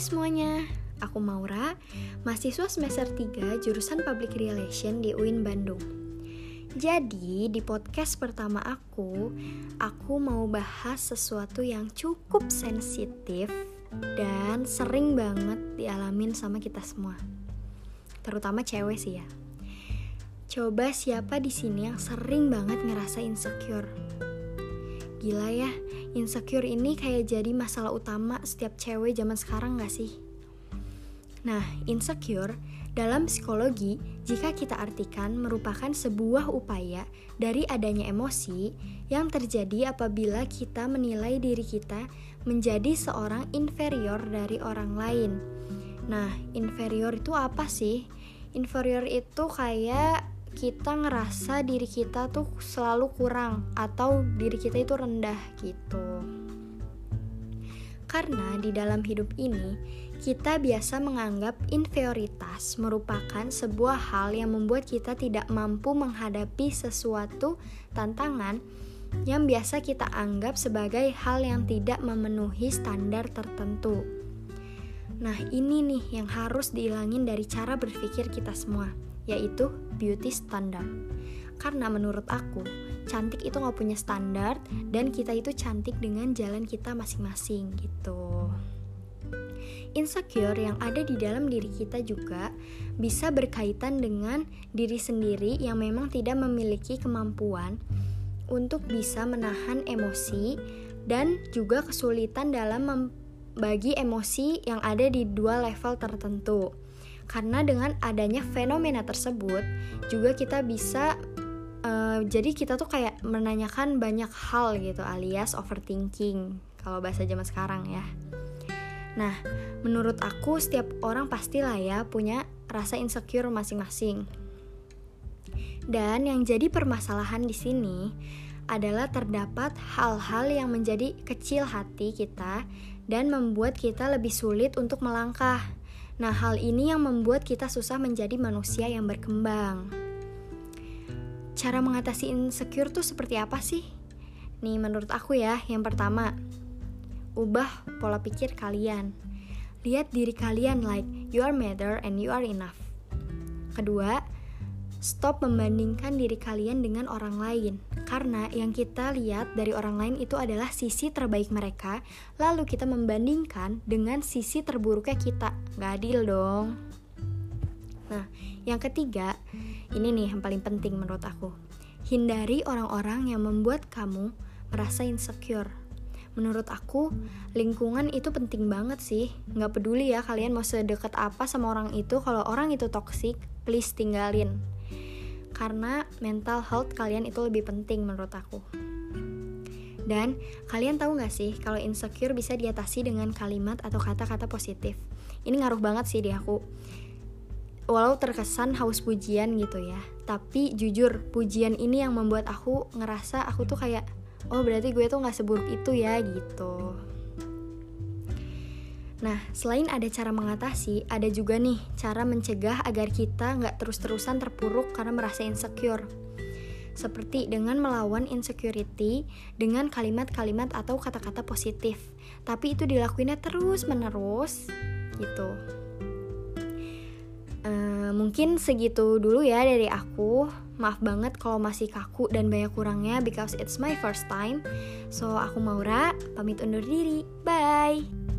Semuanya, aku Maura, mahasiswa semester 3 jurusan Public Relation di UIN Bandung. Jadi, di podcast pertama aku, aku mau bahas sesuatu yang cukup sensitif dan sering banget dialamin sama kita semua. Terutama cewek sih ya. Coba siapa di sini yang sering banget ngerasa insecure? Gila ya, insecure ini kayak jadi masalah utama setiap cewek zaman sekarang gak sih? Nah, insecure dalam psikologi, jika kita artikan merupakan sebuah upaya dari adanya emosi yang terjadi apabila kita menilai diri kita menjadi seorang inferior dari orang lain. Nah, inferior itu apa sih? Inferior itu kayak kita ngerasa diri kita tuh selalu kurang atau diri kita itu rendah gitu. Karena di dalam hidup ini, kita biasa menganggap inferioritas merupakan sebuah hal yang membuat kita tidak mampu menghadapi sesuatu tantangan yang biasa kita anggap sebagai hal yang tidak memenuhi standar tertentu. Nah, ini nih yang harus dihilangin dari cara berpikir kita semua yaitu beauty standard. Karena menurut aku, cantik itu gak punya standar dan kita itu cantik dengan jalan kita masing-masing gitu. Insecure yang ada di dalam diri kita juga bisa berkaitan dengan diri sendiri yang memang tidak memiliki kemampuan untuk bisa menahan emosi dan juga kesulitan dalam membagi emosi yang ada di dua level tertentu karena dengan adanya fenomena tersebut juga kita bisa uh, jadi kita tuh kayak menanyakan banyak hal gitu alias overthinking kalau bahasa zaman sekarang ya. Nah, menurut aku setiap orang pastilah ya punya rasa insecure masing-masing. Dan yang jadi permasalahan di sini adalah terdapat hal-hal yang menjadi kecil hati kita dan membuat kita lebih sulit untuk melangkah Nah, hal ini yang membuat kita susah menjadi manusia yang berkembang. Cara mengatasi insecure tuh seperti apa sih? Nih, menurut aku ya, yang pertama, ubah pola pikir kalian. Lihat diri kalian like you are matter and you are enough. Kedua, stop membandingkan diri kalian dengan orang lain karena yang kita lihat dari orang lain itu adalah sisi terbaik mereka lalu kita membandingkan dengan sisi terburuknya kita. Gak adil dong. Nah yang ketiga ini nih yang paling penting menurut aku. Hindari orang-orang yang membuat kamu merasa insecure. Menurut aku lingkungan itu penting banget sih. Nggak peduli ya kalian mau sedekat apa sama orang itu. Kalau orang itu toxic please tinggalin karena mental health kalian itu lebih penting menurut aku. Dan kalian tahu gak sih kalau insecure bisa diatasi dengan kalimat atau kata-kata positif. Ini ngaruh banget sih di aku. Walau terkesan haus pujian gitu ya, tapi jujur pujian ini yang membuat aku ngerasa aku tuh kayak oh berarti gue tuh gak seburuk itu ya gitu. Nah, selain ada cara mengatasi, ada juga nih cara mencegah agar kita nggak terus-terusan terpuruk karena merasa insecure. Seperti dengan melawan insecurity dengan kalimat-kalimat atau kata-kata positif. Tapi itu dilakuinnya terus-menerus gitu. Uh, mungkin segitu dulu ya dari aku. Maaf banget kalau masih kaku dan banyak kurangnya because it's my first time. So, aku Maura, pamit undur diri. Bye!